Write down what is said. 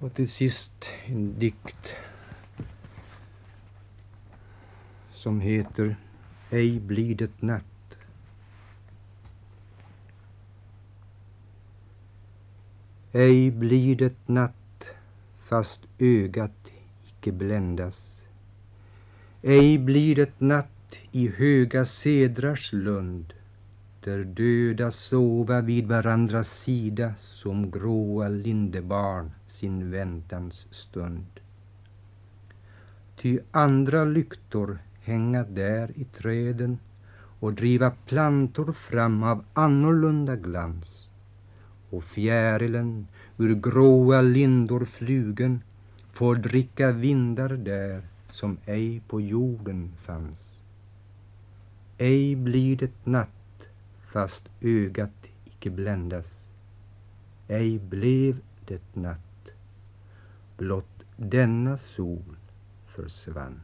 Och till sist en dikt som heter Ej blir det natt. Ej blir det natt fast ögat icke bländas. Ej blir det natt i höga sedrars lund där döda sova vid varandras sida som gråa lindebarn sin väntans stund. Ty andra lyktor hänga där i träden och driva plantor fram av annorlunda glans och fjärilen ur gråa lindor flugen får dricka vindar där som ej på jorden fanns. Ej blir det natt fast ögat icke bländas. Ej blev det natt, blott denna sol försvann.